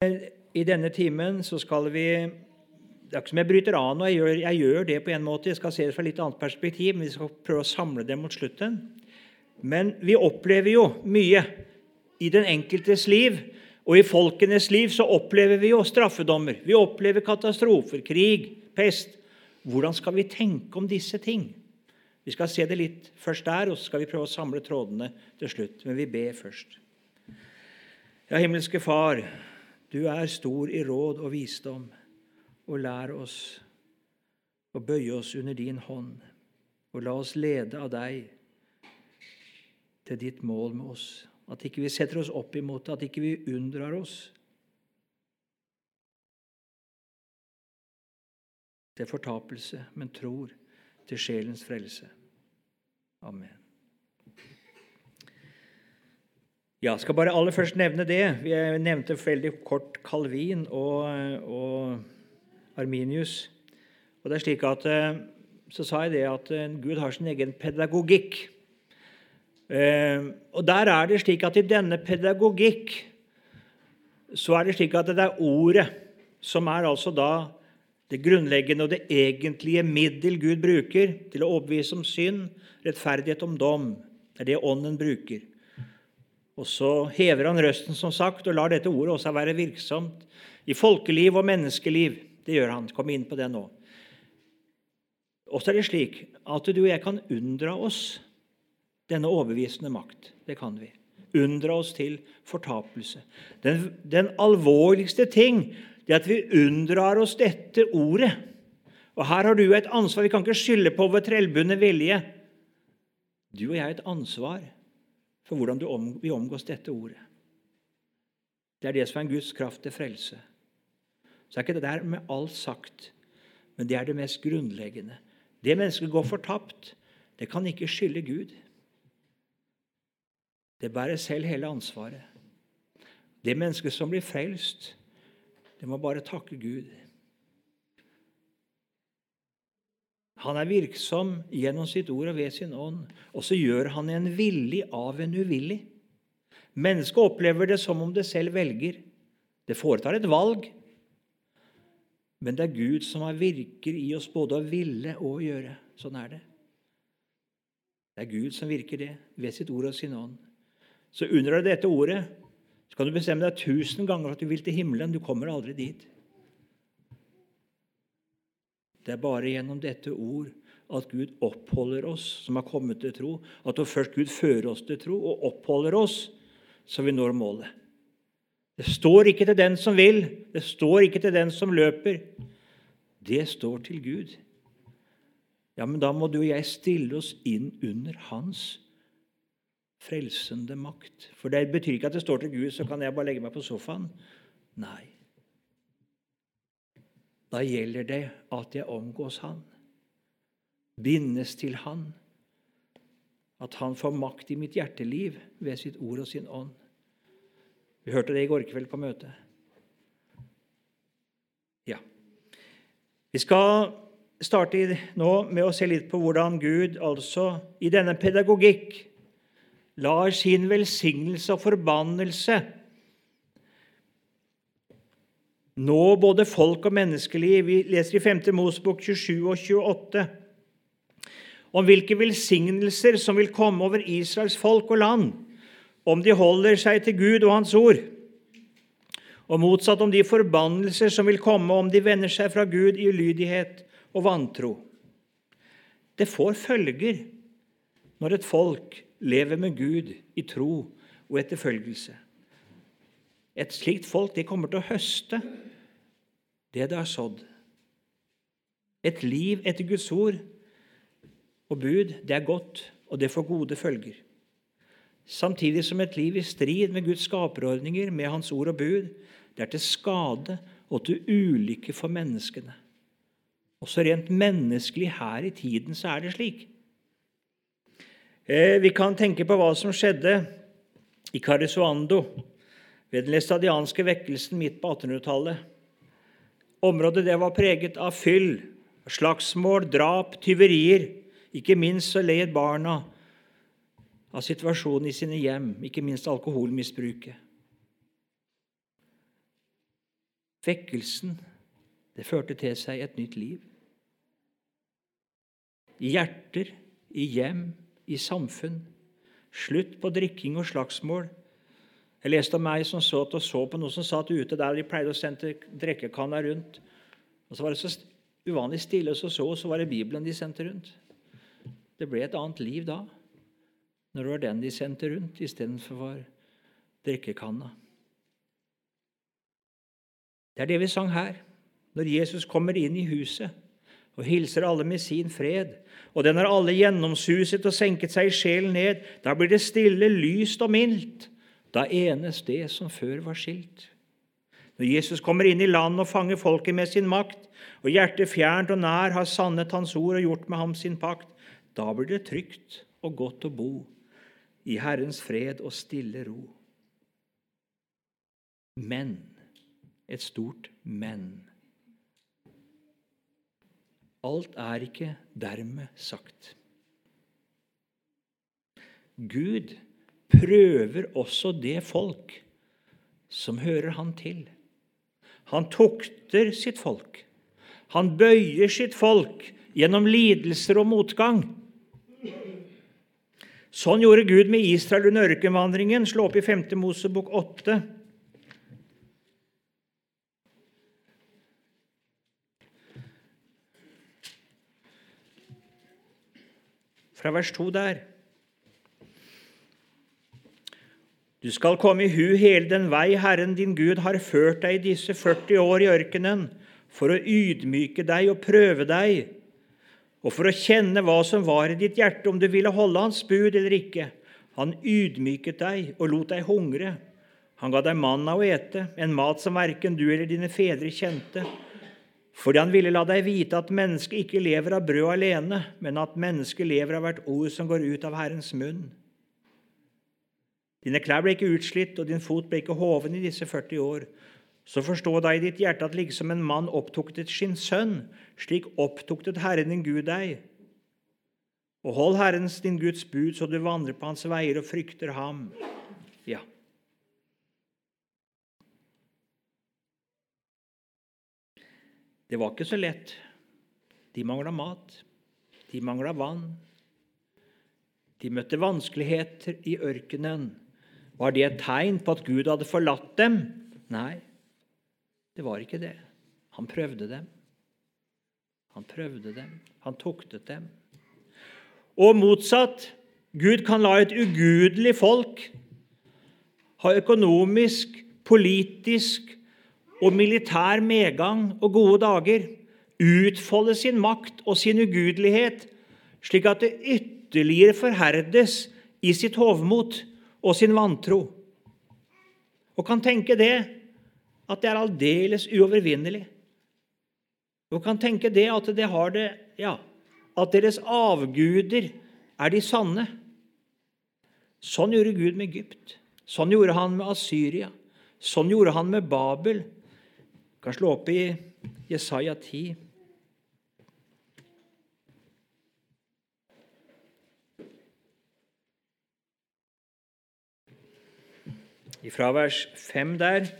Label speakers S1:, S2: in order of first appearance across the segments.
S1: I denne timen så skal vi Det er ikke som jeg bryter av nå, jeg jeg gjør det på en måte. Jeg skal se det fra et litt annet perspektiv, men vi skal prøve å samle det mot slutten. Men vi opplever jo mye i den enkeltes liv, og i folkenes liv så opplever vi jo straffedommer. Vi opplever katastrofer, krig, pest. Hvordan skal vi tenke om disse ting? Vi skal se det litt først der, og så skal vi prøve å samle trådene til slutt. Men vi ber først. Ja, himmelske Far, du er stor i råd og visdom og lær oss å bøye oss under din hånd, og la oss lede av deg til ditt mål med oss. At ikke vi setter oss opp imot det, at ikke vi unndrar oss til fortapelse, men tror til sjelens frelse. Amen. Ja, skal bare aller først nevne det. Vi nevnte veldig kort Calvin og, og Arminius. Og det er slik at, eh, Så sa jeg det at eh, Gud har sin egen pedagogikk. Eh, og der er det slik at i denne pedagogikk så er det slik at det er ordet som er altså da det grunnleggende og det egentlige middel Gud bruker til å overbevise om synd, rettferdighet om dom. Det er det Ånden bruker. Og så hever han røsten som sagt, og lar dette ordet også være virksomt i folkeliv og menneskeliv. Det gjør han. Kom inn på det nå. Og så er det slik at du og jeg kan unndra oss denne overbevisende makt. Det kan vi. Unndra oss til fortapelse. Den, den alvorligste ting det er at vi unndrar oss dette ordet. Og Her har du et ansvar. Vi kan ikke skylde på vår trellbundne vilje. Du og jeg har et ansvar for hvordan om, vi omgås dette ordet. Det er det som er en Guds kraft til frelse. Så er ikke det der med alt sagt, men det er det mest grunnleggende. Det mennesket går fortapt, det kan ikke skylde Gud. Det bærer selv hele ansvaret. Det mennesket som blir frelst, det må bare takke Gud. Han er virksom gjennom sitt ord og ved sin ånd, og så gjør han en villig av en uvillig. Mennesket opplever det som om det selv velger. Det foretar et valg, men det er Gud som virker i oss både å ville og å gjøre. Sånn er det. Det er Gud som virker det ved sitt ord og sin ånd. Så under dette ordet så kan du bestemme deg tusen ganger at du vil til himmelen. Du kommer aldri dit. Det er bare gjennom dette ord at Gud oppholder oss som har kommet til tro. At først Gud fører oss til tro og oppholder oss, så vi når målet. Det står ikke til den som vil, det står ikke til den som løper. Det står til Gud. Ja, men da må du og jeg stille oss inn under Hans frelsende makt. For det betyr ikke at det står til Gud, så kan jeg bare legge meg på sofaen. Nei. Da gjelder det at jeg omgås Han, bindes til Han, at Han får makt i mitt hjerteliv ved sitt ord og sin ånd. Vi hørte det i går kveld på møtet. Ja. Vi skal starte nå med å se litt på hvordan Gud altså i denne pedagogikk lar sin velsignelse og forbannelse nå både folk og menneskeliv. Vi leser i 5. Mosbok 27 og 28 om hvilke velsignelser som vil komme over Israels folk og land om de holder seg til Gud og Hans ord, og motsatt om de forbannelser som vil komme om de vender seg fra Gud i ulydighet og vantro. Det får følger når et folk lever med Gud i tro og etterfølgelse. Et slikt folk de kommer til å høste det det har sådd. Et liv etter Guds ord og bud, det er godt, og det får gode følger samtidig som et liv i strid med Guds skaperordninger, med Hans ord og bud, det er til skade og til ulykke for menneskene. Også rent menneskelig her i tiden så er det slik. Eh, vi kan tenke på hva som skjedde i Carisuando ved den læstadianske vekkelsen midt på 1800-tallet. Området det var preget av fyll, slagsmål, drap, tyverier. Ikke minst så led barna av situasjonen i sine hjem, ikke minst alkoholmisbruket. Vekkelsen, det førte til seg et nytt liv. I hjerter, i hjem, i samfunn. Slutt på drikking og slagsmål. Jeg leste om meg som så, og så på noen som satt ute der de pleide å sende drikkekanna rundt. Og Så var det så uvanlig stille, og så så, og så var det Bibelen de sendte rundt. Det ble et annet liv da, når det var den de sendte rundt istedenfor drikkekanna. Det er det vi sang her. Når Jesus kommer inn i huset og hilser alle med sin fred, og den har alle gjennomsuset og senket seg i sjelen ned, da blir det stille, lyst og mildt. Da enes det som før var skilt. Når Jesus kommer inn i landet og fanger folket med sin makt, og hjertet fjernt og nær har sannet hans ord og gjort med ham sin pakt, da blir det trygt og godt å bo i Herrens fred og stille ro. Men et stort men. Alt er ikke dermed sagt. Gud prøver også det folk som hører han til. Han tukter sitt folk. Han bøyer sitt folk gjennom lidelser og motgang. Sånn gjorde Gud med Israel under ørkenvandringen. Slå opp i 5. Mosebok 8. Fra vers 2 der. Du skal komme i hu hele den vei Herren din Gud har ført deg i disse 40 år i ørkenen, for å ydmyke deg og prøve deg, og for å kjenne hva som var i ditt hjerte, om du ville holde hans bud eller ikke. Han ydmyket deg og lot deg hungre. Han ga deg manna å ete, en mat som verken du eller dine fedre kjente, fordi han ville la deg vite at mennesket ikke lever av brød alene, men at mennesket lever av hvert ord som går ut av Herrens munn. Dine klær ble ikke utslitt, og din fot ble ikke hoven i disse 40 år. Så forstå da i ditt hjerte at liksom en mann opptuktet sin sønn, slik opptuktet Herren din Gud deg. Og hold Herrens din Guds bud, så du vandrer på hans veier og frykter ham. Ja. Det var ikke så lett. De mangla mat. De mangla vann. De møtte vanskeligheter i ørkenen. Var det et tegn på at Gud hadde forlatt dem? Nei, det var ikke det. Han prøvde dem. Han prøvde dem. Han tuktet dem. Og motsatt. Gud kan la et ugudelig folk ha økonomisk, politisk og militær medgang og gode dager, utfolde sin makt og sin ugudelighet, slik at det ytterligere forherdes i sitt hovmot og sin vantro. Og kan tenke det, at det er aldeles uovervinnelig. Og kan tenke det at det det Ja, at deres avguder er de sanne. Sånn gjorde Gud med Egypt. Sånn gjorde han med Asyria. Sånn gjorde han med Babel. Du kan slå opp i Jesaja 10. fra vers 5 der.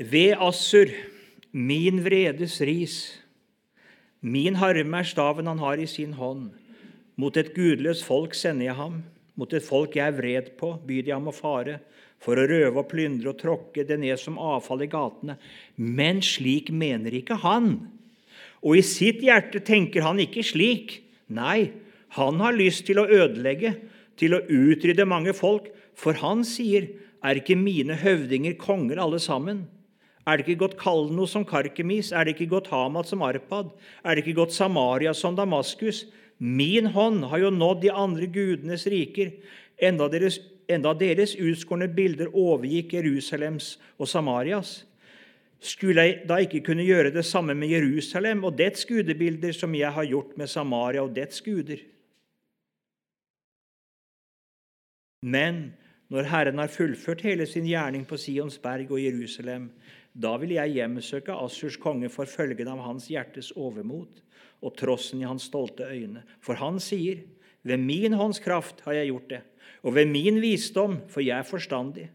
S1: Ved Assur, min vredes ris, min harme er staven han har i sin hånd. Mot et gudløst folk sender jeg ham, mot et folk jeg er vred på, byr jeg ham å fare, for å røve og plyndre og tråkke det ned som avfall i gatene. Men slik mener ikke han. Og i sitt hjerte tenker han ikke slik. Nei, han har lyst til å ødelegge, til å utrydde mange folk, for han sier, er ikke mine høvdinger konger alle sammen? Er det ikke gått Kalno som Karkemis? Er det ikke gått Hamat som Arpad? Er det ikke gått Samaria som Damaskus? Min hånd har jo nådd de andre gudenes riker, enda deres, enda deres utskårne bilder overgikk Jerusalems og Samarias. Skulle jeg da ikke kunne gjøre det samme med Jerusalem og dets gudebilder som jeg har gjort med Samaria og dets guder? Men når Herren har fullført hele sin gjerning på Sions berg og Jerusalem, da vil jeg hjemsøke Assurs konge for følgen av hans hjertes overmot og trossen i hans stolte øyne. For han sier, ved min hånds kraft har jeg gjort det, og ved min visdom, for jeg er forstandig.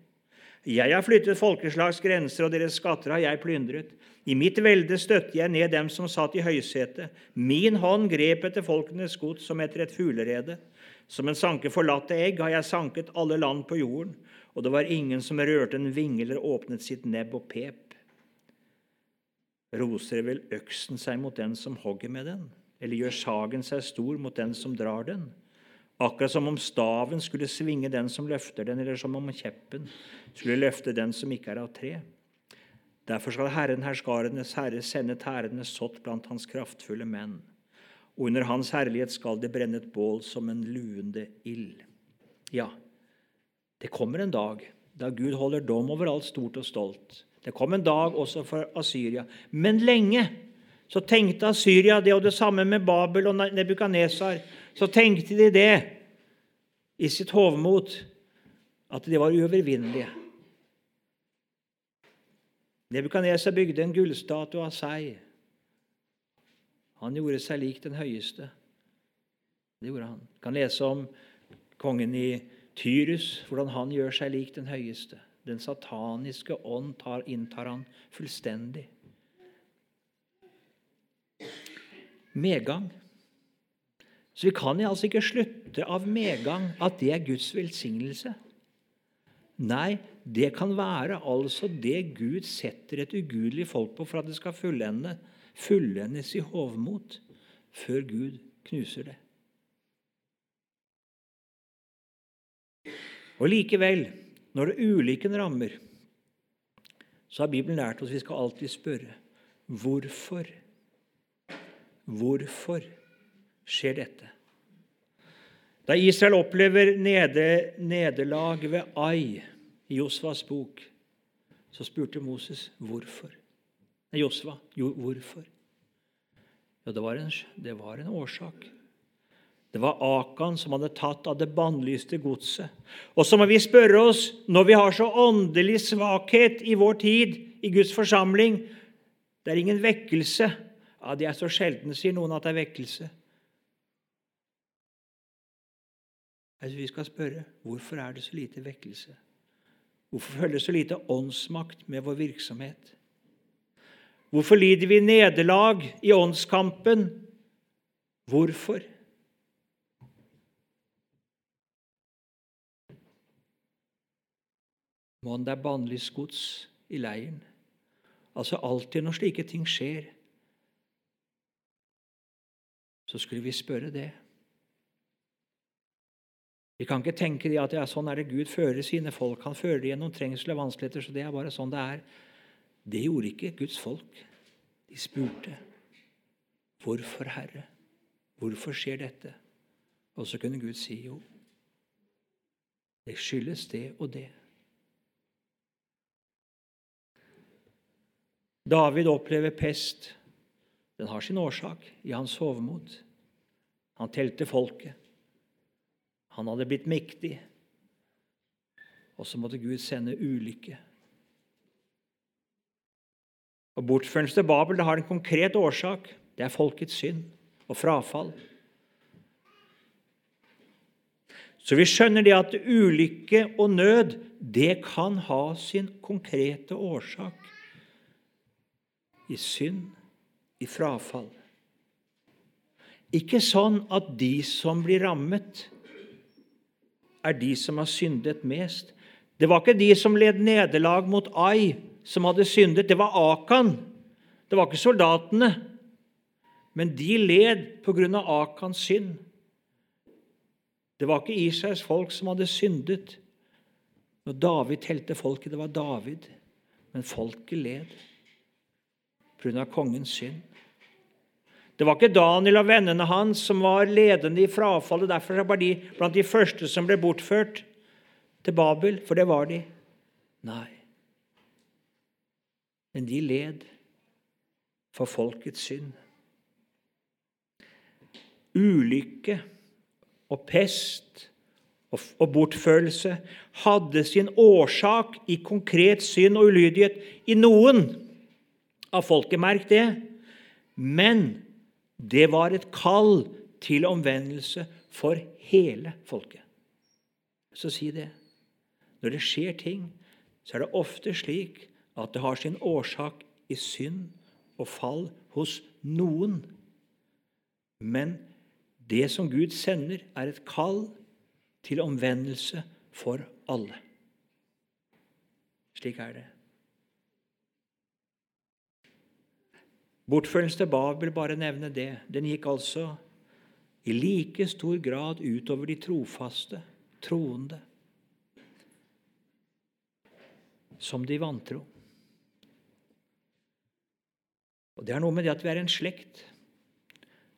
S1: Jeg har flyttet folkeslags grenser, og deres skatter har jeg plyndret. I mitt velde støtte jeg ned dem som satt i høysetet. Min hånd grep etter folkenes gods som etter et fuglerede. Som en sanker forlatte egg har jeg sanket alle land på jorden, og det var ingen som rørte en vinge eller åpnet sitt nebb og pep. Roser vel øksen seg mot den som hogger med den, eller gjør sagen seg stor mot den som drar den? Akkurat som om staven skulle svinge den som løfter den, eller som om kjeppen skulle løfte den som ikke er av tre. Derfor skal Herren herskarenes herre sende tærende sått blant hans kraftfulle menn, og under hans herlighet skal det brenne et bål som en luende ild. Ja, det kommer en dag da Gud holder dom over alt stort og stolt. Det kom en dag også for Asyria. Men lenge så tenkte Asyria det, og det samme med Babel og Nebukadnesar. Så tenkte de det i sitt hovmot, at de var uovervinnelige. Nebukadnesar bygde en gullstatue av seg. Han gjorde seg lik den høyeste. Det gjorde han. Du kan lese om kongen i Tyrus, hvordan han gjør seg lik den høyeste. Den sataniske ånd tar, inntar han fullstendig. Medgang. Så vi kan altså ikke slutte av medgang at det er Guds velsignelse. Nei, det kan være altså det Gud setter et ugudelig folk på for at det skal fullende, fullendes i hovmot før Gud knuser det. Og likevel når det ulykken rammer, så har Bibelen lært oss at vi skal alltid spørre hvorfor. Hvorfor skjer dette? Da Israel opplever nederlag ved Ai i Josvas bok, så spurte Moses hvorfor. Nei, Josva, jo, hvorfor? Jo, det var, en, det var en årsak. Det var Akan som hadde tatt av det bannlyste godset. Og så må vi spørre oss, når vi har så åndelig svakhet i vår tid i Guds forsamling Det er ingen vekkelse. Ja, Det er så sjelden, sier noen, at det er vekkelse. Altså, vi skal spørre hvorfor er det så lite vekkelse? Hvorfor følger det så lite åndsmakt med vår virksomhet? Hvorfor lider vi nederlag i åndskampen? Hvorfor? Mon det er bannlyst gods i leiren. Altså alltid når slike ting skjer, så skulle vi spørre det. Vi kan ikke tenke at ja, sånn er det Gud fører sine folk. Han fører dem gjennom trengsel og vanskeligheter, så det er bare sånn det er. Det gjorde ikke Guds folk. De spurte. Hvorfor, Herre? Hvorfor skjer dette? Og så kunne Gud si jo, det skyldes det og det. David opplever pest. Den har sin årsak i hans hovmod. Han telte folket. Han hadde blitt mektig. Og så måtte Gud sende ulykke. Og Bortførelsen til Babel det har en konkret årsak. Det er folkets synd og frafall. Så vi skjønner det at ulykke og nød det kan ha sin konkrete årsak i synd, i frafall. Ikke sånn at de som blir rammet, er de som har syndet mest. Det var ikke de som led nederlag mot Ai, som hadde syndet. Det var Akan. Det var ikke soldatene. Men de led av Akans synd. Det var ikke Israels folk som hadde syndet. Når David telte folket, det var David. Men folket led pga. kongens synd. Det var ikke Daniel og vennene hans som var ledende i frafallet. Derfor var de blant de første som ble bortført til Babel, for det var de. Nei. Men de led for folkets synd. Ulykke og pest og bortførelse hadde sin årsak i konkret synd og ulydighet i noen av folket. Merk det. Men det var et kall til omvendelse for hele folket. Så si det. Når det skjer ting, så er det ofte slik at det har sin årsak i synd og fall hos noen. Men det som Gud sender, er et kall til omvendelse for alle. Slik er det. Bortførelsen til Babel, bare nevne det. Den gikk altså i like stor grad utover de trofaste, troende, som de vantro. Og Det er noe med det at vi er en slekt.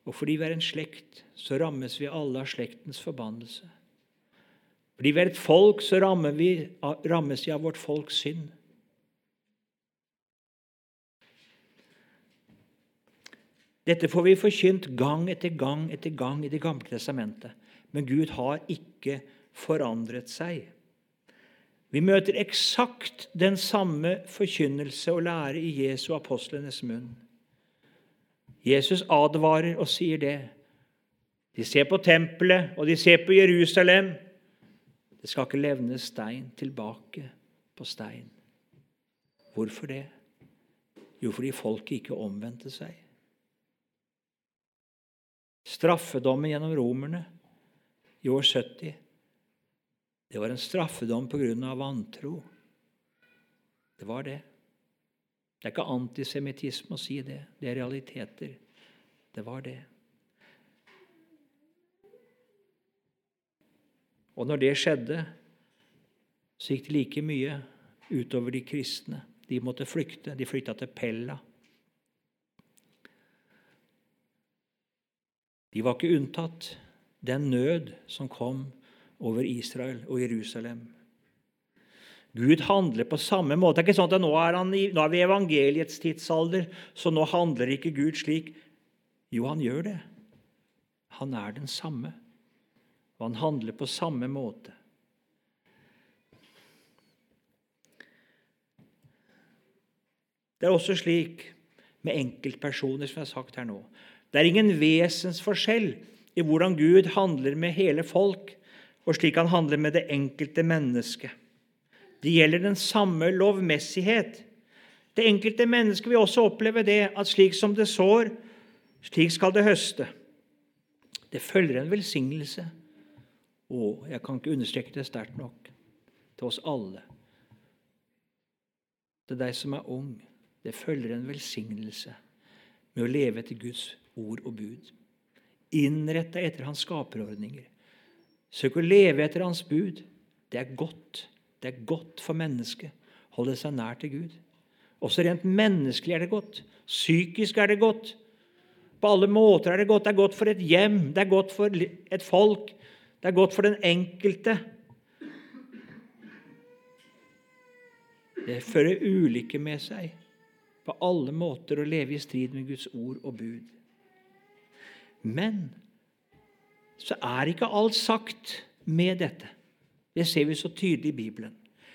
S1: Og fordi vi er en slekt, så rammes vi alle av slektens forbannelse. Fordi vi er et folk, så vi, rammes vi av vårt folks synd. Dette får vi forkynt gang etter gang etter gang i Det gamle testamentet. Men Gud har ikke forandret seg. Vi møter eksakt den samme forkynnelse og lære i Jesu apostlenes munn. Jesus advarer og sier det. De ser på tempelet, og de ser på Jerusalem. Det skal ikke levne stein tilbake på stein. Hvorfor det? Jo, fordi folket ikke omvendte seg. Straffedommen gjennom romerne i år 70 det var en straffedom av vantro. Det var det. Det er ikke antisemittisme å si det. Det er realiteter. Det var det. Og når det skjedde, så gikk det like mye utover de kristne. De måtte flykte. De flykta til Pella. De var ikke unntatt den nød som kom over Israel og Jerusalem. Gud handler på samme måte. Det er ikke sånn at nå er, han, nå er vi i evangeliets tidsalder, så nå handler ikke Gud slik. Jo, han gjør det. Han er den samme, og han handler på samme måte. Det er også slik med enkeltpersoner, som jeg har sagt her nå. Det er ingen vesensforskjell i hvordan Gud handler med hele folk, og slik han handler med det enkelte mennesket. Det gjelder den samme lovmessighet. Det enkelte mennesket vil også oppleve det at slik som det sår, slik skal det høste. Det følger en velsignelse. Å, jeg kan ikke understreke det sterkt nok. Til oss alle. Til deg som er ung. Det følger en velsignelse med å leve etter Guds ord og bud. Innrett etter hans skaperordninger. Søk å leve etter hans bud. Det er godt. Det er godt for mennesket. å Holde seg nær til Gud. Også rent menneskelig er det godt. Psykisk er det godt. På alle måter er det godt. Det er godt for et hjem, det er godt for et folk, det er godt for den enkelte. Det fører ulykke med seg på alle måter å leve i strid med Guds ord og bud. Men så er ikke alt sagt med dette. Det ser vi så tydelig i Bibelen.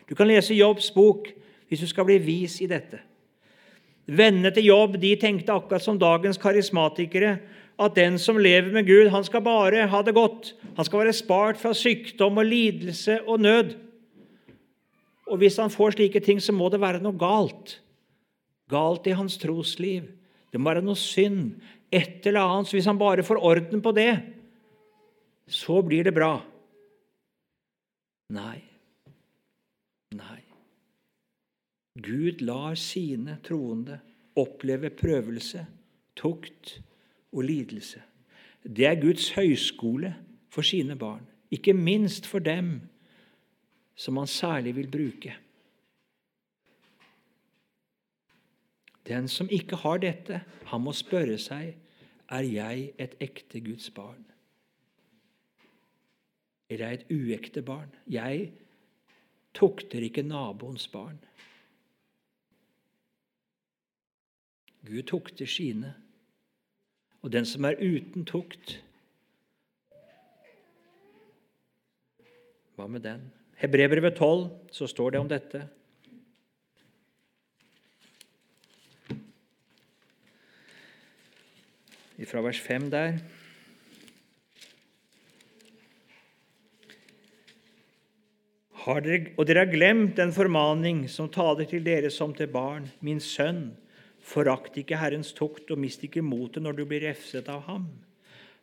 S1: Du kan lese Jobbs bok hvis du skal bli vis i dette. Vennene til Jobb de tenkte akkurat som dagens karismatikere at den som lever med Gud, han skal bare ha det godt. Han skal være spart fra sykdom og lidelse og nød. Og hvis han får slike ting, så må det være noe galt. Galt i hans trosliv. Det må være noe synd et eller annet. Så hvis han bare får orden på det, så blir det bra. Nei. Nei. Gud lar sine troende oppleve prøvelse, tukt og lidelse. Det er Guds høyskole for sine barn, ikke minst for dem som han særlig vil bruke. Den som ikke har dette, han må spørre seg er jeg et ekte Guds barn. Eller er et uekte barn? Jeg tukter ikke naboens barn. Gud tukter sine. Og den som er uten tukt Hva med den? Hebrevet 12 så står det om dette. fra vers 5 der. Dere, og dere har glemt den formaning som taler til dere som til barn. Min sønn, forakt ikke Herrens tukt, og mist ikke motet når du blir refset av ham.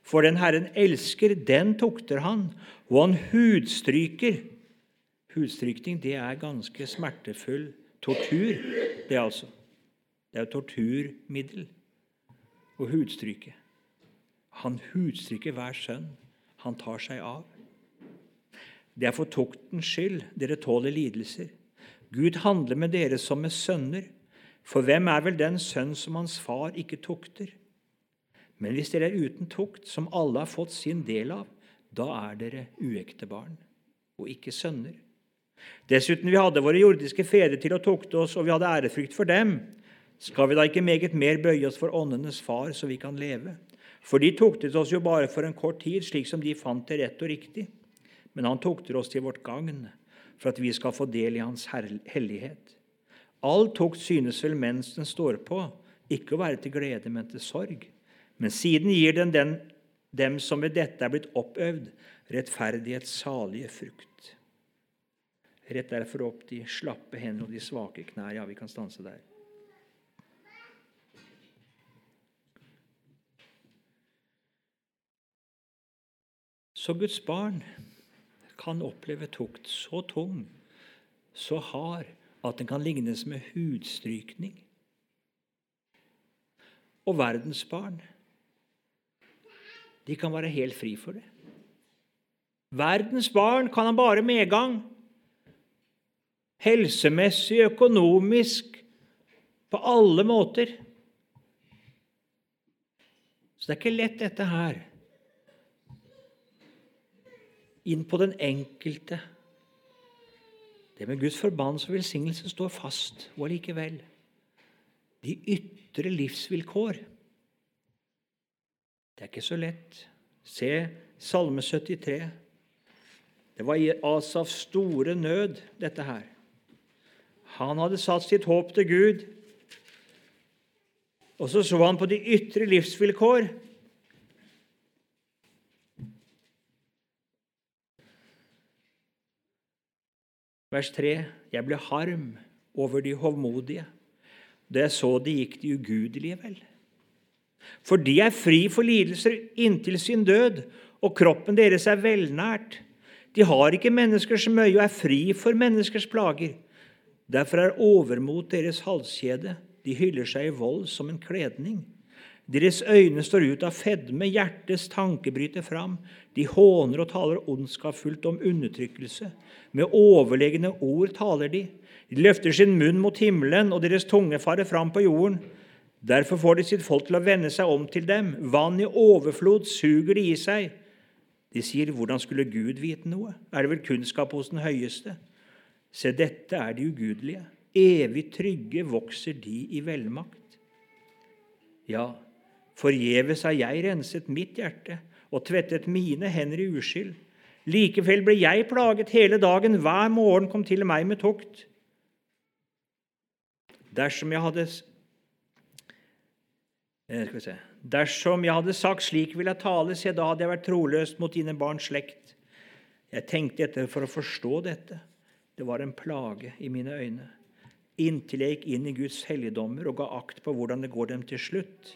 S1: For den Herren elsker, den tukter han, og han hudstryker. Hudstrykning, det er ganske smertefull tortur, det altså. Det er jo torturmiddel å hudstryke. Han hudstryker hver sønn han tar seg av. Det er for tuktens skyld dere tåler lidelser. Gud handler med dere som med sønner. For hvem er vel den sønn som hans far ikke tukter? Men hvis dere er uten tukt, som alle har fått sin del av, da er dere uekte barn og ikke sønner. Dessuten, vi hadde våre jordiske fedre til å tukte oss, og vi hadde ærefrykt for dem. Skal vi da ikke meget mer bøye oss for åndenes far, så vi kan leve? For de tuktet oss jo bare for en kort tid, slik som de fant det rett og riktig. Men han tukter oss til vårt gagn, for at vi skal få del i hans hellighet. All tukt synes vel mens den står på, ikke å være til glede, men til sorg. Men siden gir den, den dem som ved dette er blitt oppøvd, rettferdighets salige frukt. Rett derfor opp de slappe hendene og de svake knær. Ja, vi kan stanse der. Så Guds barn kan oppleve tukt så tung, så hard, at den kan lignes med hudstrykning. Og verdensbarn de kan være helt fri for det. Verdens barn kan han bare medgang. Helsemessig, økonomisk, på alle måter. Så det er ikke lett, dette her inn på den enkelte. Det med Guds forbannelse og velsignelse står fast, og allikevel De ytre livsvilkår. Det er ikke så lett. Se Salme 73. Det var Asafs store nød, dette her. Han hadde satt sitt håp til Gud. Og så så han på de ytre livsvilkår. Vers 3.: Jeg ble harm over de hovmodige. Da jeg så det, gikk de ugudelige vel. For de er fri for lidelser inntil sin død, og kroppen deres er velnært. De har ikke menneskers møye og er fri for menneskers plager. Derfor er overmot deres halskjede. De hyller seg i vold som en kledning. Deres øyne står ut av fedme, hjertets tanke bryter fram. De håner og taler ondskapsfullt om undertrykkelse. Med overlegne ord taler de. De løfter sin munn mot himmelen, og deres tunge farer fram på jorden. Derfor får de sitt folk til å vende seg om til dem. Vann i overflod suger de i seg. De sier, 'Hvordan skulle Gud vite noe?' Er det vel kunnskap hos den høyeste? Se, dette er de ugudelige. Evig trygge vokser de i velmakt. Ja, Forgjeves har jeg renset mitt hjerte og tvettet mine hender i uskyld. Likevel ble jeg plaget hele dagen, hver morgen kom til meg med tukt. Dersom jeg hadde eh, Dersom jeg hadde sagt 'slik vil jeg tale', se, da hadde jeg vært troløs mot dine barns slekt. Jeg tenkte etter for å forstå dette. Det var en plage i mine øyne. Inntil jeg gikk inn i Guds helligdommer og ga akt på hvordan det går dem til slutt.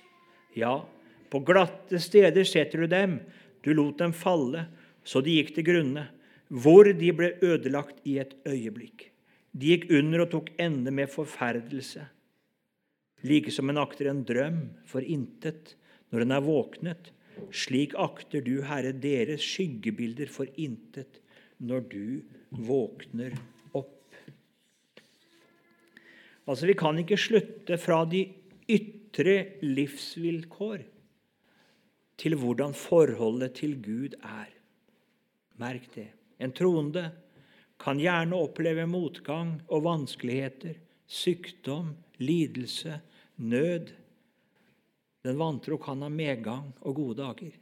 S1: Ja, på glatte steder setter du dem. Du lot dem falle, så de gikk til grunne, hvor de ble ødelagt i et øyeblikk. De gikk under og tok ende med forferdelse. Like som en akter en drøm for intet når en er våknet, slik akter du, Herre, deres skyggebilder for intet når du våkner opp. Altså, Vi kan ikke slutte fra de ytre ytre livsvilkår til hvordan forholdet til Gud er. Merk det. En troende kan gjerne oppleve motgang og vanskeligheter, sykdom, lidelse, nød. Den vantro kan ha medgang og gode dager.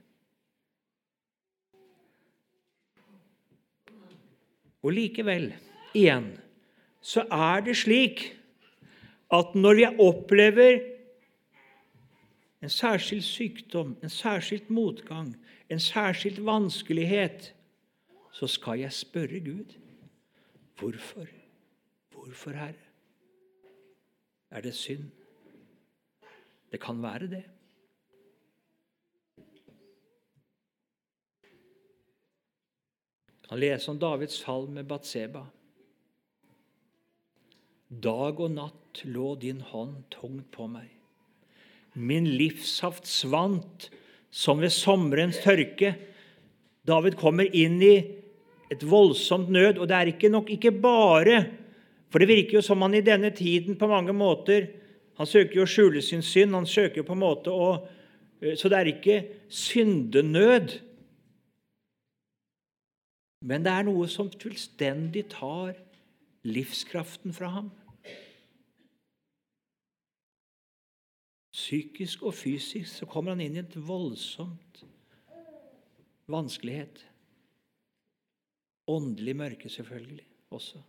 S1: Og likevel, igjen, så er det slik at når vi opplever en særskilt sykdom, en særskilt motgang, en særskilt vanskelighet, så skal jeg spørre Gud. Hvorfor? Hvorfor, Herre? Er det synd? Det kan være det. kan lese om Davids fall med Batseba. Dag og natt lå din hånd tungt på meg. Min livssaft svant som ved sommerens tørke. David kommer inn i et voldsomt nød, og det er ikke nok ikke bare For det virker jo som han i denne tiden på mange måter Han søker jo å skjule sin synd, han søker på en måte å Så det er ikke syndenød. Men det er noe som fullstendig tar livskraften fra ham. Psykisk og fysisk så kommer han inn i et voldsomt vanskelighet. Åndelig mørke, selvfølgelig, også,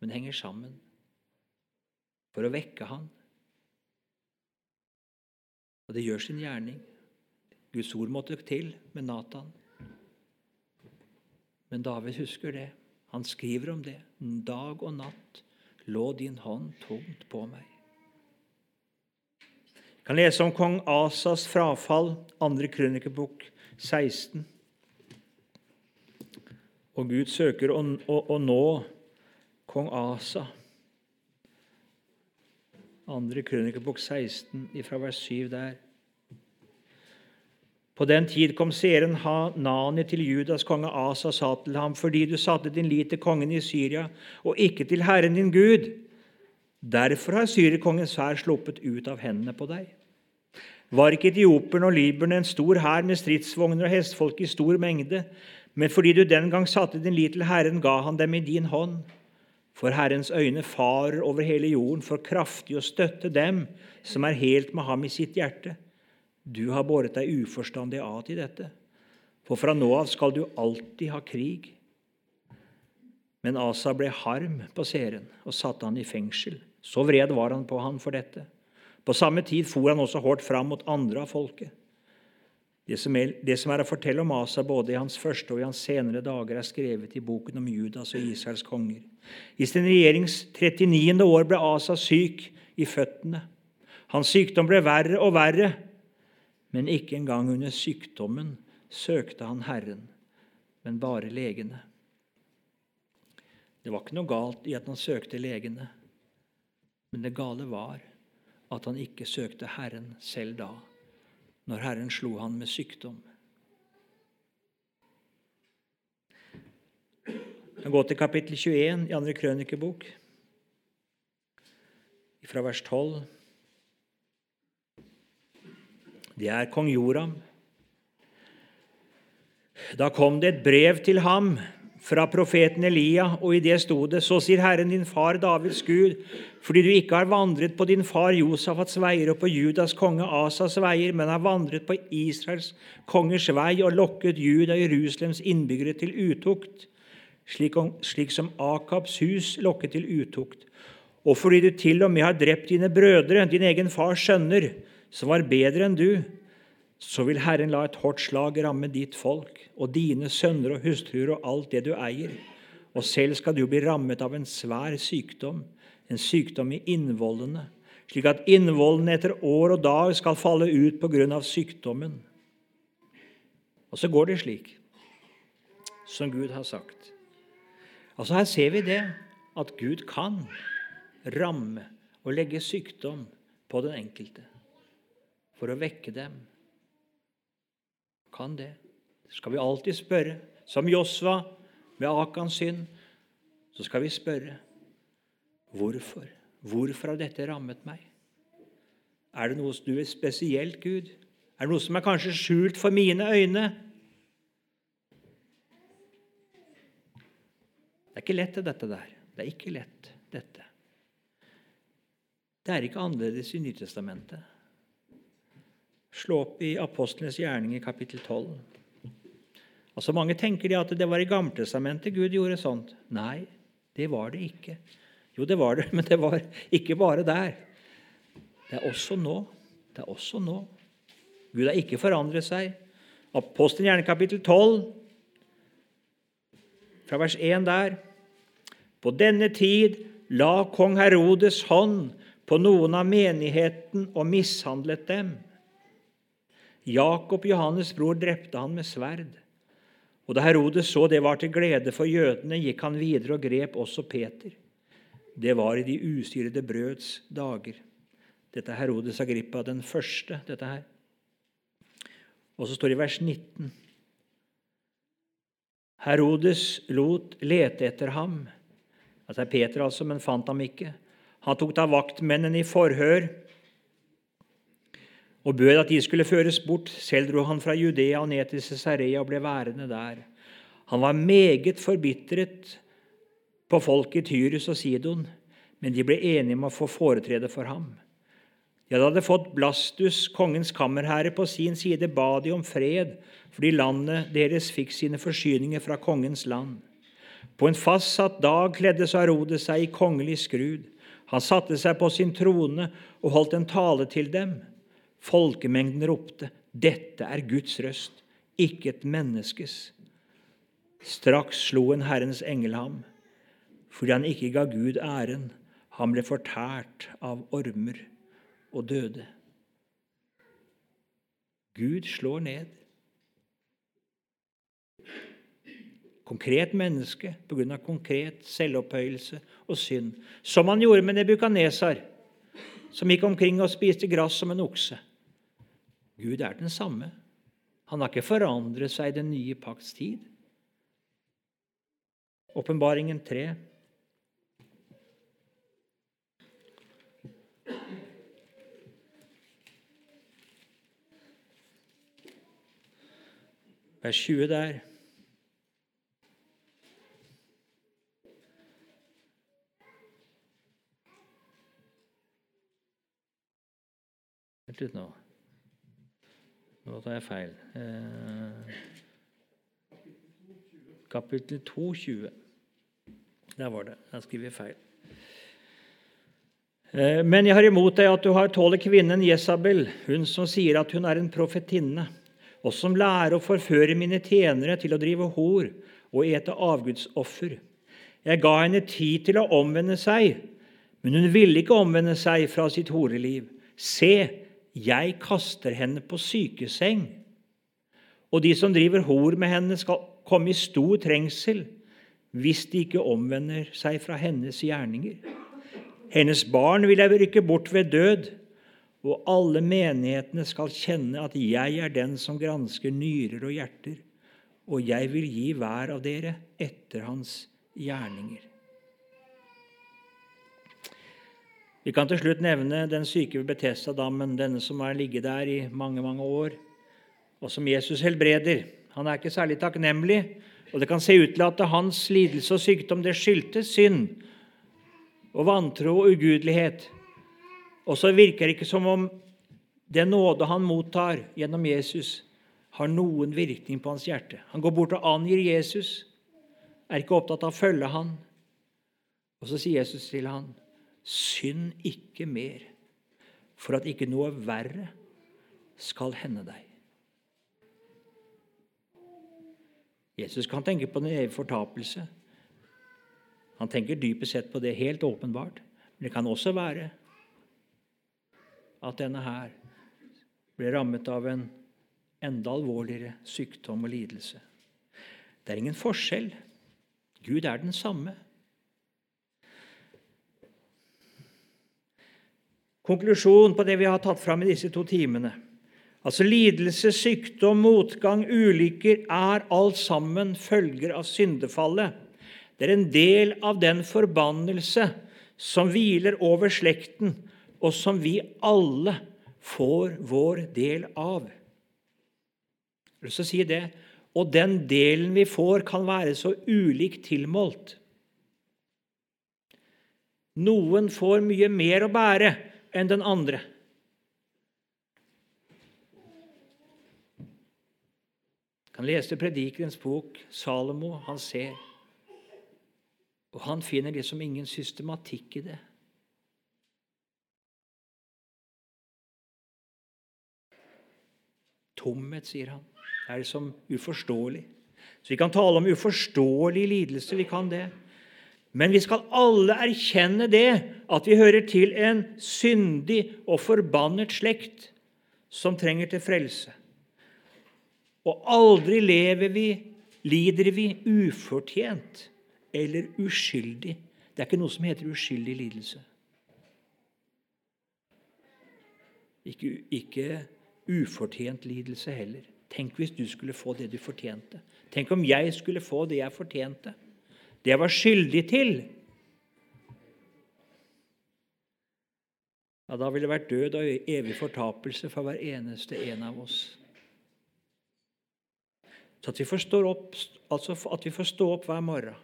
S1: men henger sammen for å vekke han. Og det gjør sin gjerning. Guds ord måtte til med Natan. Men David husker det. Han skriver om det. Dag og natt lå din hånd tungt på meg. Jeg kan lese om kong Asas frafall, andre krønikebok 16. Og Gud søker å, å, å nå kong Asa. Andre krønikebok 16, fra vers 7 der. På den tid kom seeren Hanani til Judas konge Asa sa til ham, fordi du satte din lit til kongen i Syria og ikke til Herren din Gud. Derfor har syrerkongens hær sluppet ut av hendene på deg. Var ikke etioperne og liberne en stor hær med stridsvogner og hestfolk i stor mengde? Men fordi du den gang satte din lit til Herren, ga han dem i din hånd. For Herrens øyne farer over hele jorden for kraftig å støtte dem som er helt med ham i sitt hjerte. Du har båret deg uforstandig av til dette, for fra nå av skal du alltid ha krig. Men Asa ble harm på seeren og satte han i fengsel. Så vred var han på han for dette. På samme tid for han også hardt fram mot andre av folket. Det som, er, det som er å fortelle om Asa både i hans første og i hans senere dager, er skrevet i boken om Judas og Israels konger. I sin regjerings 39. år ble Asa syk i føttene. Hans sykdom ble verre og verre. Men ikke engang under sykdommen søkte han Herren, men bare legene. Det var ikke noe galt i at han søkte legene, men det gale var at han ikke søkte Herren selv da, når Herren slo han med sykdom. Vi går til kapittel 21 i andre krønikebok, fra vers 12. Det er kong Joram. Da kom det et brev til ham fra profeten Elia, og i det sto det:" Så sier Herren din far Davids Gud, fordi du ikke har vandret på din far Josafats veier og på Judas konge Asas veier, men har vandret på Israels kongers vei og lokket Juda Jerusalems innbyggere til utukt, slik, slik som Akabs hus lokket til utukt, og fordi du til og med har drept dine brødre, din egen fars sønner, som var bedre enn du, så vil Herren la et hardt slag ramme ditt folk og dine sønner og hustruer og alt det du eier. Og selv skal du bli rammet av en svær sykdom, en sykdom i innvollene, slik at innvollene etter år og dag skal falle ut på grunn av sykdommen. Og så går det slik som Gud har sagt. Altså Her ser vi det at Gud kan ramme og legge sykdom på den enkelte for å vekke dem. Kan det. Så skal vi alltid spørre. Som Josva med Akans synd, så skal vi spørre hvorfor. Hvorfor har dette rammet meg? Er det noe du er spesielt, Gud? Er det noe som er kanskje skjult for mine øyne? Det er ikke lett, dette der. Det er ikke lett, dette. Det er ikke annerledes i Nytestamentet. Slå opp i Apostlenes i kapittel 12. Altså Mange tenker de at det var i Gamletestamentet Gud gjorde sånt. Nei, det var det ikke. Jo, det var det, men det var ikke bare der. Det er også nå. Det er også nå. Gud har ikke forandret seg. Apostelen gjerning kapittel 12, fra vers 1 der. På denne tid la kong Herodes hånd på noen av menigheten og mishandlet dem. Jakob, Johannes' bror, drepte han med sverd. Og Da Herodes så det var til glede for jødene, gikk han videre og grep også Peter. Det var i de usyrede brøds dager. Dette er Herodes Agrippa den første. dette her. Og så står det i vers 19 Herodes lot lete etter ham. Er Peter, altså, men fant ham ikke. Han tok da vaktmennene i forhør og bød at de skulle føres bort. Selv dro han fra Judea og ned til Cesarea og ble værende der. Han var meget forbitret på folk i Tyrus og Sidon, men de ble enige om å få foretrede for ham. De hadde fått Blastus, kongens kammerherre, på sin side, ba de om fred, fordi landet deres fikk sine forsyninger fra kongens land. På en fastsatt dag kledde Herodes seg i kongelig skrud. Han satte seg på sin trone og holdt en tale til dem. Folkemengden ropte, 'Dette er Guds røst, ikke et menneskes.' Straks slo en Herrens engel ham, fordi han ikke ga Gud æren. Han ble fortært av ormer og døde. Gud slår ned. Konkret menneske pga. konkret selvopphøyelse og synd. Som han gjorde med Nebukanesar, som gikk omkring og spiste gress som en okse. Gud er den samme. Han har ikke forandret seg i den nye pakts tid. Åpenbaringen 3. Vers 20 der. Vent litt nå. Nå tar jeg feil. Eh, kapittel 22. Der var det. Jeg skriver feil. Eh, men jeg har imot deg at du har tåler kvinnen Jesabel, hun som sier at hun er en profetinne, og som lærer å forføre mine tjenere til å drive hor og ete avgudsoffer. Jeg ga henne tid til å omvende seg, men hun ville ikke omvende seg fra sitt horeliv. Se, jeg kaster henne på sykeseng, og de som driver hor med henne, skal komme i stor trengsel hvis de ikke omvender seg fra hennes gjerninger. Hennes barn vil jeg rykke bort ved død, og alle menighetene skal kjenne at jeg er den som gransker nyrer og hjerter, og jeg vil gi hver av dere etter hans gjerninger. Vi kan til slutt nevne den syke ved Betestadammen, denne som har ligget der i mange mange år, og som Jesus helbreder. Han er ikke særlig takknemlig, og det kan se ut til at hans lidelse og sykdom det skyldtes synd og vantro og ugudelighet. Og så virker det ikke som om den nåde han mottar gjennom Jesus, har noen virkning på hans hjerte. Han går bort og angir Jesus, er ikke opptatt av å følge han. Og så sier Jesus til han, Synd ikke mer, for at ikke noe verre skal hende deg. Jesus kan tenke på den evige fortapelse. Han tenker dypest sett på det helt åpenbart. Men det kan også være at denne her ble rammet av en enda alvorligere sykdom og lidelse. Det er ingen forskjell. Gud er den samme. Konklusjon på det vi har tatt fram i disse to timene. Altså Lidelse, sykdom, motgang, ulykker er alt sammen følger av syndefallet. Det er en del av den forbannelse som hviler over slekten, og som vi alle får vår del av. Jeg vil si det. Og den delen vi får, kan være så ulikt tilmålt. Noen får mye mer å bære enn den andre. Du kan lese Predikerens bok. Salomo, han ser. Og han finner liksom ingen systematikk i det. Tomhet, sier han. Er liksom uforståelig. Så vi kan tale om uforståelig lidelse. Vi kan det. Men vi skal alle erkjenne det, at vi hører til en syndig og forbannet slekt som trenger til frelse. Og aldri lever vi, lider vi ufortjent eller uskyldig. Det er ikke noe som heter uskyldig lidelse. Ikke, ikke ufortjent lidelse heller. Tenk hvis du skulle få det du fortjente. Tenk om jeg skulle få det jeg fortjente det jeg var skyldig til, ja, da ville det vært død og evig fortapelse for hver eneste en av oss. Så at vi, opp, altså at vi får stå opp hver morgen,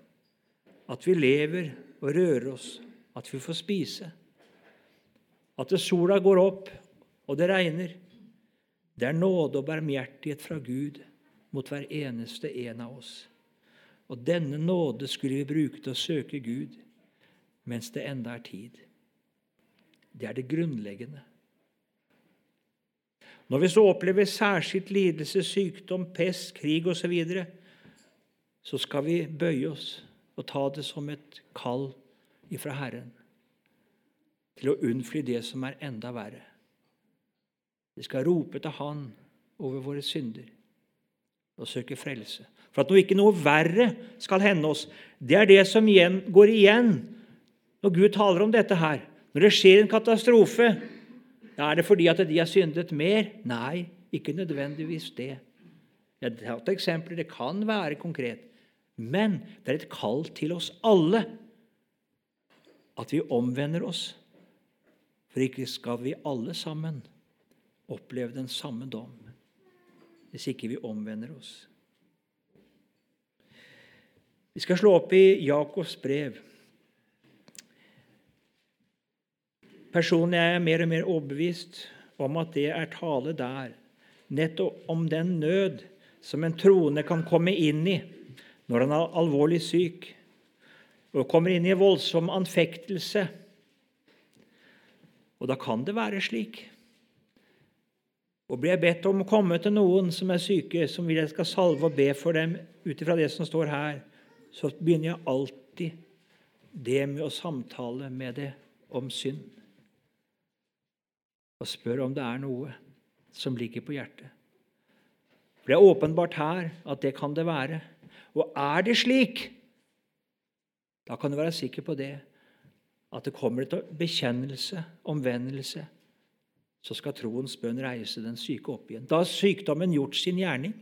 S1: at vi lever og rører oss, at vi får spise, at sola går opp og det regner. Det er nåde og barmhjertighet fra Gud mot hver eneste en av oss. Og denne nåde skulle vi bruke til å søke Gud mens det enda er tid. Det er det grunnleggende. Når vi så opplever særskilt lidelse, sykdom, pest, krig osv., så, videre, så skal vi bøye oss og ta det som et kall ifra Herren til å unnfly det som er enda verre. Vi skal rope til Han over våre synder og søke frelse. For at noe ikke noe verre skal hende oss. Det er det som igjen, går igjen når Gud taler om dette her. Når det skjer en katastrofe, er det fordi at de har syndet mer? Nei, ikke nødvendigvis det. Jeg har tatt eksempler. Det kan være konkret. Men det er et kall til oss alle at vi omvender oss. For ikke skal vi alle sammen oppleve den samme dom hvis ikke vi omvender oss. Vi skal slå opp i Jakobs brev. Personlig er jeg mer og mer overbevist om at det er tale der nettopp om den nød som en troende kan komme inn i når han er alvorlig syk, og kommer inn i voldsom anfektelse. Og da kan det være slik. Og blir jeg bedt om å komme til noen som er syke, som vil jeg skal salve og be for dem ut ifra det som står her, så begynner jeg alltid det med å samtale med det om synd. Og spør om det er noe som ligger på hjertet. For det er åpenbart her at det kan det være. Og er det slik, da kan du være sikker på det, at det kommer til bekjennelse, omvendelse, så skal troens bønn reise den syke opp igjen. Da har sykdommen gjort sin gjerning.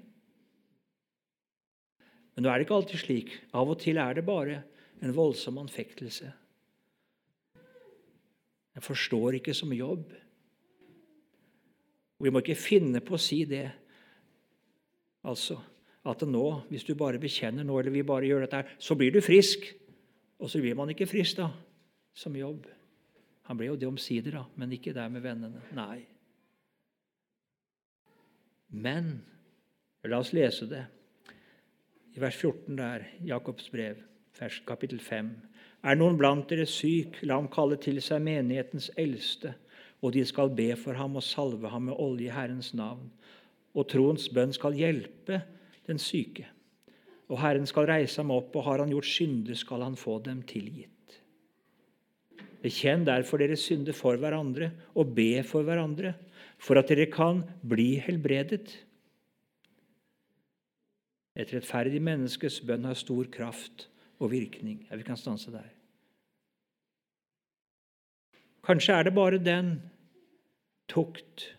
S1: Men nå er det ikke alltid slik. Av og til er det bare en voldsom anfektelse. Jeg forstår ikke som jobb. Vi må ikke finne på å si det. Altså at nå, hvis du bare bekjenner nå, eller vi bare gjør dette her, så blir du frisk. Og så blir man ikke frisk, da, som jobb. Han ble jo det omsider, da, men ikke der med vennene. Nei. Men La oss lese det i vers 14 der, Jakobs brev, vers kapittel 5. Er noen blant dere syk, la ham kalle til seg menighetens eldste, og de skal be for ham og salve ham med olje i Herrens navn. Og troens bønn skal hjelpe den syke. Og Herren skal reise ham opp, og har han gjort synder, skal han få dem tilgitt. Bekjenn derfor deres synder for hverandre, og be for hverandre, for at dere kan bli helbredet. Et rettferdig menneskes bønn har stor kraft og virkning. Ja, vi kan stanse der. Kanskje er det bare den tukt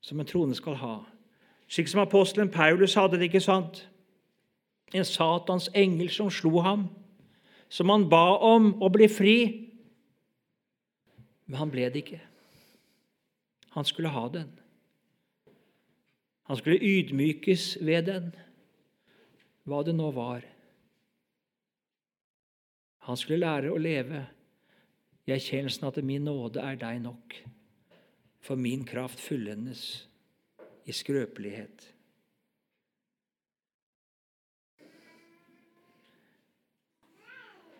S1: som en trone skal ha. Slik som apostelen Paulus hadde det, ikke sant? En Satans engel som slo ham, som han ba om å bli fri. Men han ble det ikke. Han skulle ha den. Han skulle ydmykes ved den, hva det nå var. Han skulle lære å leve i erkjennelsen at min nåde er deg nok, for min kraft fullendes i skrøpelighet.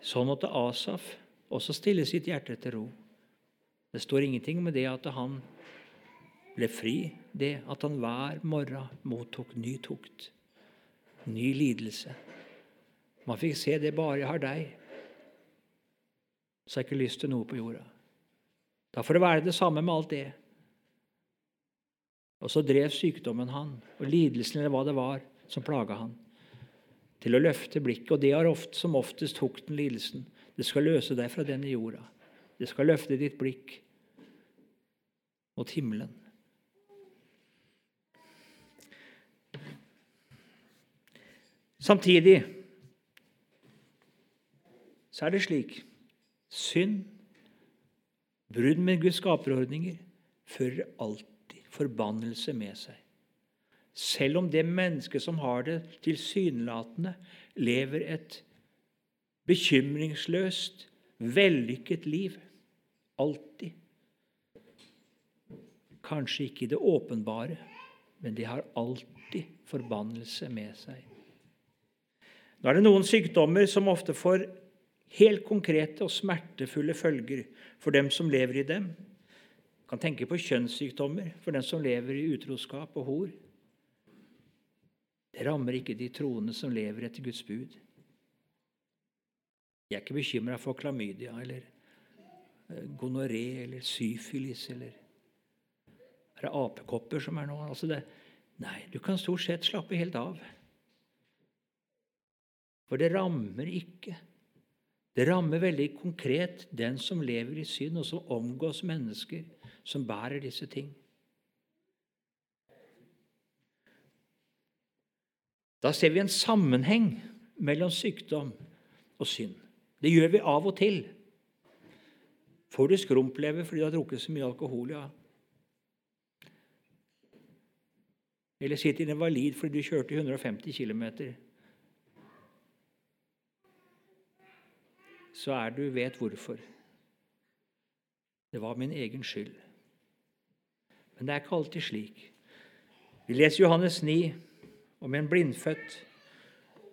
S1: Sånn måtte Asaf også stille sitt hjerte til ro. Det står ingenting om det at han ble fri, det at han hver morgen mottok ny tukt, ny lidelse. Man fikk se det bare jeg har deg. Så har jeg ikke lyst til noe på jorda. Da får det være det samme med alt det. Og så drev sykdommen han, og lidelsen eller hva det var som plaga han, til å løfte blikket. Og det har ofte, som oftest tok den lidelsen. Det skal løse deg fra denne jorda. Det skal løfte ditt blikk mot himmelen. Samtidig så er det slik synd, brudd med Guds skaperordninger, fører alltid forbannelse med seg. Selv om det mennesket som har det tilsynelatende, lever et bekymringsløst, vellykket liv. Alltid. Kanskje ikke i det åpenbare, men de har alltid forbannelse med seg. Nå er det noen sykdommer som ofte får helt konkrete og smertefulle følger for dem som lever i dem. Du kan tenke på kjønnssykdommer for dem som lever i utroskap og hor. Det rammer ikke de troende som lever etter Guds bud. Jeg er ikke bekymra for klamydia eller eh, gonoré eller syfilis eller Er det apekopper som er nå? Altså det, nei, du kan stort sett slappe helt av. For det rammer ikke. Det rammer veldig konkret den som lever i synd, og som omgås mennesker som bærer disse ting. Da ser vi en sammenheng mellom sykdom og synd. Det gjør vi av og til. Får du skrumplever fordi du har drukket så mye alkohol, ja. Eller sitter invalid fordi du kjørte 150 km. Så er du vet hvorfor. Det var min egen skyld. Men det er ikke alltid slik. Vi leser Johannes 9 om en blindfødt.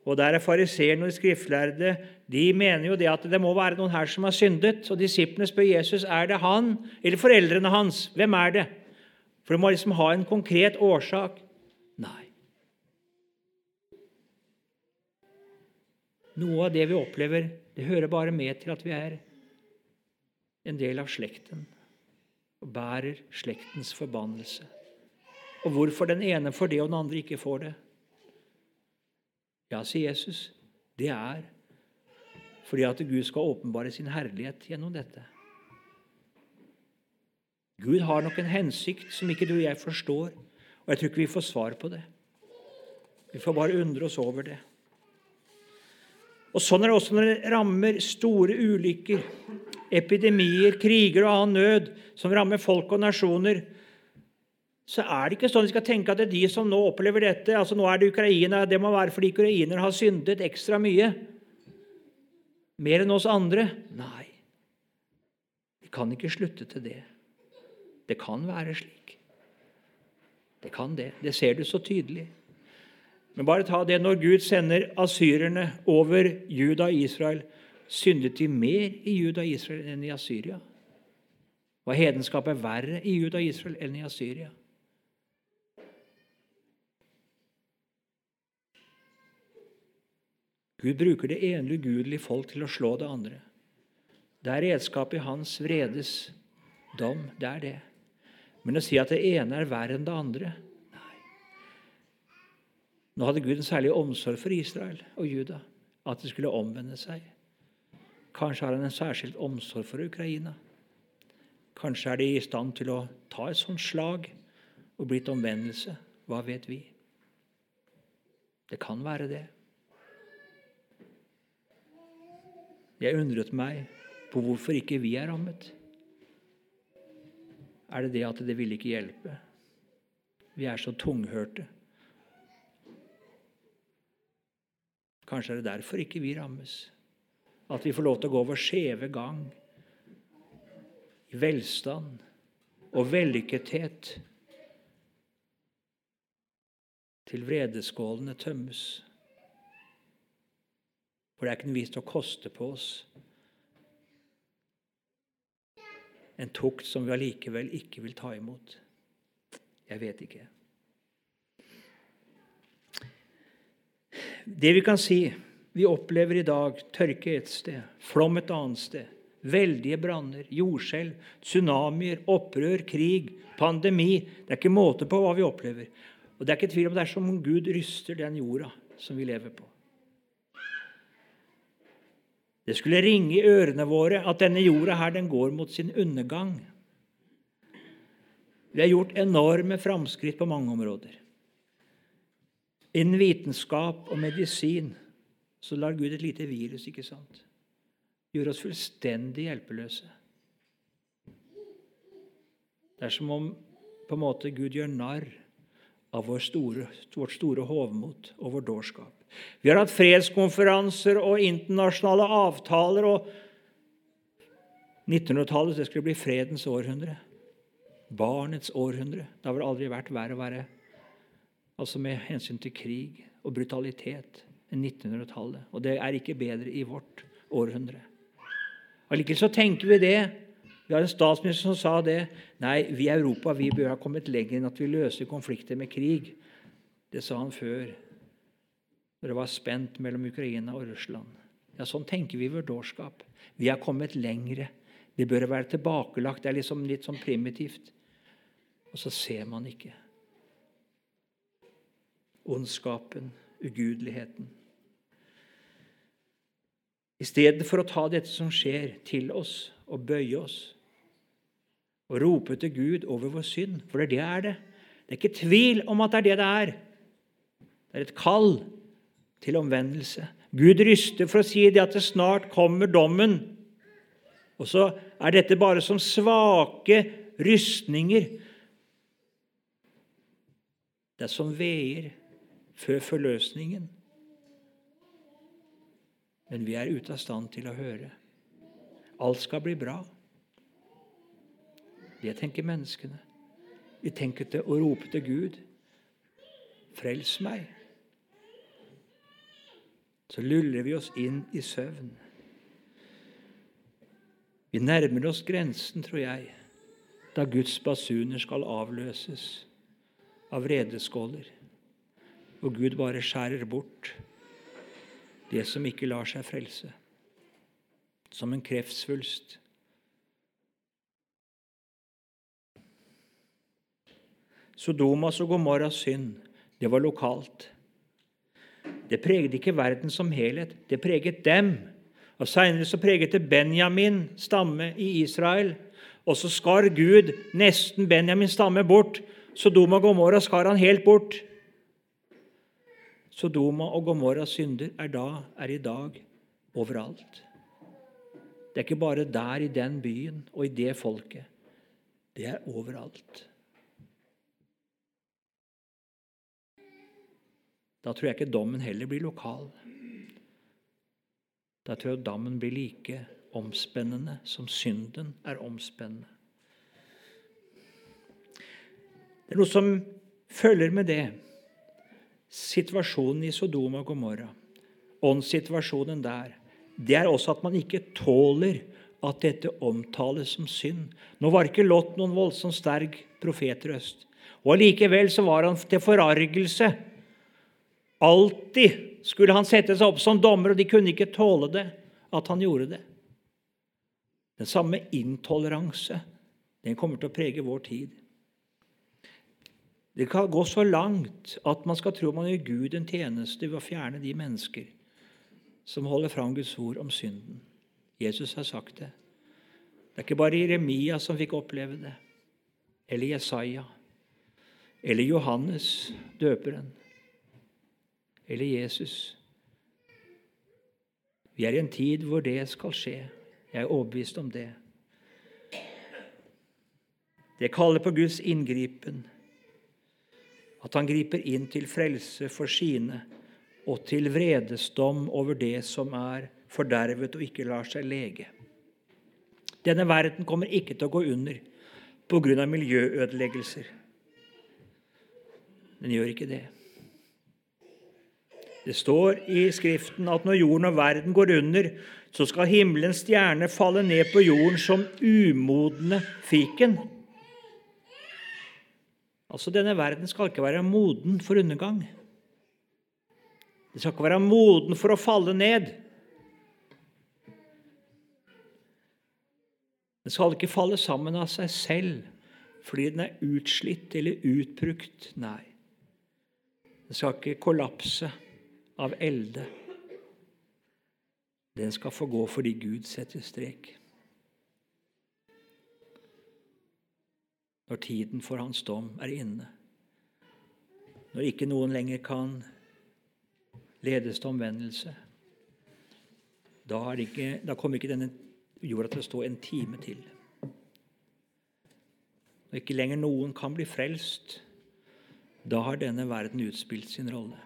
S1: Og der er fariseerne og de skriftlærde de mener jo det at det må være noen her som har syndet. Og disiplene spør Jesus er det han eller foreldrene hans. Hvem er det? For det må liksom ha en konkret årsak. Nei. Noe av det vi opplever, det hører bare med til at vi er en del av slekten og bærer slektens forbannelse. Og hvorfor den ene får det, og den andre ikke får det. Ja, sier Jesus, det er fordi at Gud skal åpenbare sin herlighet gjennom dette. Gud har nok en hensikt som ikke du og jeg forstår, og jeg tror ikke vi får svar på det. Vi får bare undre oss over det. Og Sånn er det også når det rammer store ulykker, epidemier, kriger og annen nød som rammer folk og nasjoner så er det ikke sånn vi skal tenke at det er de som nå opplever dette altså Nå er det Ukraina. Det må være fordi ukrainerne har syndet ekstra mye. Mer enn oss andre. Nei. Vi kan ikke slutte til det. Det kan være slik. Det kan det. Det ser du så tydelig. Men bare ta det når Gud sender asyrerne over Juda og Israel. Syndet de mer i Juda og Israel enn i Asyria? Var hedenskapet verre i Juda og Israel enn i Asyria? Gud bruker det ene ugudelige folk til å slå det andre. Det er redskapet i hans vredes dom. Det er det. Men å si at det ene er verre enn det andre. Nå hadde Gud en særlig omsorg for Israel og Juda, at de skulle omvende seg. Kanskje har han en særskilt omsorg for Ukraina. Kanskje er de i stand til å ta et sånt slag og bli til omvendelse. Hva vet vi? Det kan være det. Jeg undret meg på hvorfor ikke vi er rammet. Er det det at det ville ikke hjelpe? Vi er så tunghørte. Kanskje er det derfor ikke vi rammes. At vi får lov til å gå vår skjeve gang i velstand og vellykkethet til vredeskålene tømmes. For det er ikke noe vits å koste på oss en tukt som vi allikevel ikke vil ta imot. Jeg vet ikke. Det vi kan si Vi opplever i dag tørke et sted, flom et annet sted. Veldige branner, jordskjelv, tsunamier, opprør, krig, pandemi. Det er ikke måte på hva vi opplever. Og Det er ikke tvil om det er som om Gud ryster den jorda som vi lever på. Det skulle ringe i ørene våre at denne jorda her, den går mot sin undergang. Vi har gjort enorme framskritt på mange områder. Innen vitenskap og medisin så lar Gud et lite virus ikke sant? gjøre oss fullstendig hjelpeløse. Det er som om på en måte Gud gjør narr av vår store, vårt store hovmot og vår dårskap. Vi har hatt fredskonferanser og internasjonale avtaler. og 1900-tallet skulle bli fredens århundre. Barnets århundre. Det har vel aldri vært verre å være altså med hensyn til krig og brutalitet enn 1900-tallet. Og det er ikke bedre i vårt århundre. Allikevel så tenker vi det. Vi har en statsminister som sa det. Nei, vi i Europa vi bør ha kommet lenger enn at vi løser konflikter med krig. Det sa han før, når det var spent mellom Ukraina og Russland. Ja, Sånn tenker vi i vårt dårskap. Vi har kommet lengre. Det bør være tilbakelagt. Det er liksom litt sånn primitivt. Og så ser man ikke ondskapen, ugudeligheten. I stedet for å ta dette som skjer, til oss og bøye oss og rope til Gud over vår synd, for det er det det. Det er ikke tvil om at det er det det er. Det er et kall til omvendelse. Gud ryster for å si det at det snart kommer dommen. Og så er dette bare som svake rystninger. Det er som veier før forløsningen men vi er ute av stand til å høre. Alt skal bli bra. Det tenker menneskene. Vi tenker til å rope til Gud. Frels meg. Så luller vi oss inn i søvn. Vi nærmer oss grensen, tror jeg, da Guds basuner skal avløses av vredeskåler, og Gud bare skjærer bort det som ikke lar seg frelse, som en kreftsvulst. Sodomas og Gomorras synd, det var lokalt. Det preget ikke verden som helhet, det preget dem. Og Seinere så preget det Benjamin stamme i Israel. Og så skar Gud nesten Benjamins stamme bort. Sodoma og Gomorra skar han helt bort. Sodoma og Gomorras synder er, da, er i dag overalt. Det er ikke bare der i den byen og i det folket. Det er overalt. Da tror jeg ikke dommen heller blir lokal. Da tror jeg dommen blir like omspennende som synden er omspennende. Det er noe som følger med det situasjonen i Sodoma og Gomorra, åndssituasjonen der, det er også at man ikke tåler at dette omtales som synd. Nå var ikke Lot noen voldsomt sterk profetrøst. Og Allikevel var han til forargelse. Alltid skulle han sette seg opp som dommer, og de kunne ikke tåle det, at han gjorde det. Den samme intoleranse den kommer til å prege vår tid. Det kan gå så langt at man skal tro man gjør Gud en tjeneste ved å fjerne de mennesker som holder fram Guds ord om synden. Jesus har sagt det. Det er ikke bare Jeremia som fikk oppleve det, eller Jesaja, eller Johannes døperen, eller Jesus. Vi er i en tid hvor det skal skje. Jeg er overbevist om det. Det kaller på Guds inngripen at han griper inn til frelse for sine og til vredesdom over det som er fordervet og ikke lar seg lege. Denne verden kommer ikke til å gå under pga. miljøødeleggelser. Den gjør ikke det. Det står i Skriften at når jorden og verden går under, så skal himmelens stjerne falle ned på jorden som umodne fiken. Altså, Denne verden skal ikke være moden for undergang. Den skal ikke være moden for å falle ned. Den skal ikke falle sammen av seg selv fordi den er utslitt eller utbrukt. Nei. Den skal ikke kollapse av elde. Den skal få gå fordi Gud setter strek. Når tiden for hans dom er inne. Når ikke noen lenger kan ledes til omvendelse. Da, ikke, da kommer ikke denne jorda til å stå en time til. Når ikke lenger noen kan bli frelst, da har denne verden utspilt sin rolle.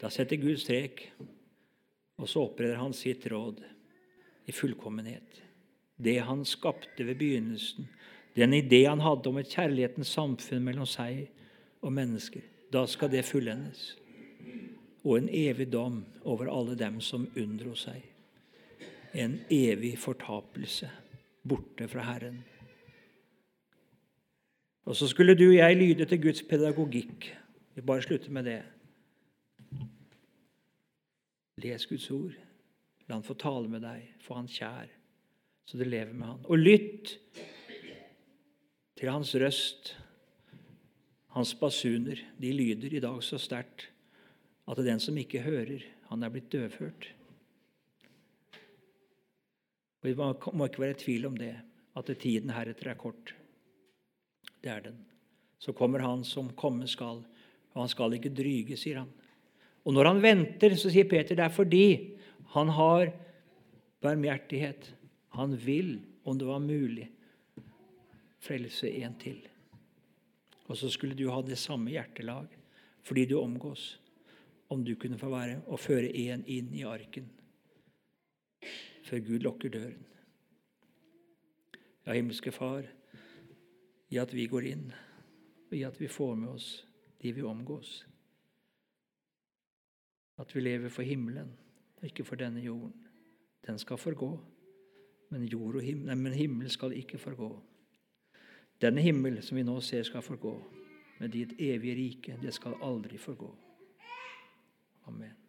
S1: Da setter Gud strek, og så oppreder han sitt råd i fullkommenhet. Det han skapte ved begynnelsen, den idé han hadde om et kjærlighetens samfunn mellom seg og mennesker, da skal det fullendes og en evig dom over alle dem som unndro seg. En evig fortapelse borte fra Herren. Og så skulle du og jeg lyde til Guds pedagogikk. Vi bare slutter med det. Les Guds ord. La han få tale med deg, få han kjær, så du lever med han. Og lytt til hans røst, hans basuner. De lyder i dag så sterkt at den som ikke hører, han er blitt døvhørt. Og Det må ikke være tvil om det, at tiden heretter er kort. Det er den. Så kommer Han som komme skal, og han skal ikke dryge, sier han. Og når han venter, så sier Peter det er fordi han har barmhjertighet. Han vil, om det var mulig, frelse en til. Og så skulle du ha det samme hjertelag fordi du omgås om du kunne få være og føre én inn i arken før Gud lukker døren. Ja, himmelske Far, i at vi går inn, og i at vi får med oss de vi omgås. At vi lever for himmelen og ikke for denne jorden. Den skal forgå, men, jord himmel, nei, men himmel skal ikke forgå. Denne himmel som vi nå ser, skal forgå, men ditt evige rike, det skal aldri forgå. Amen.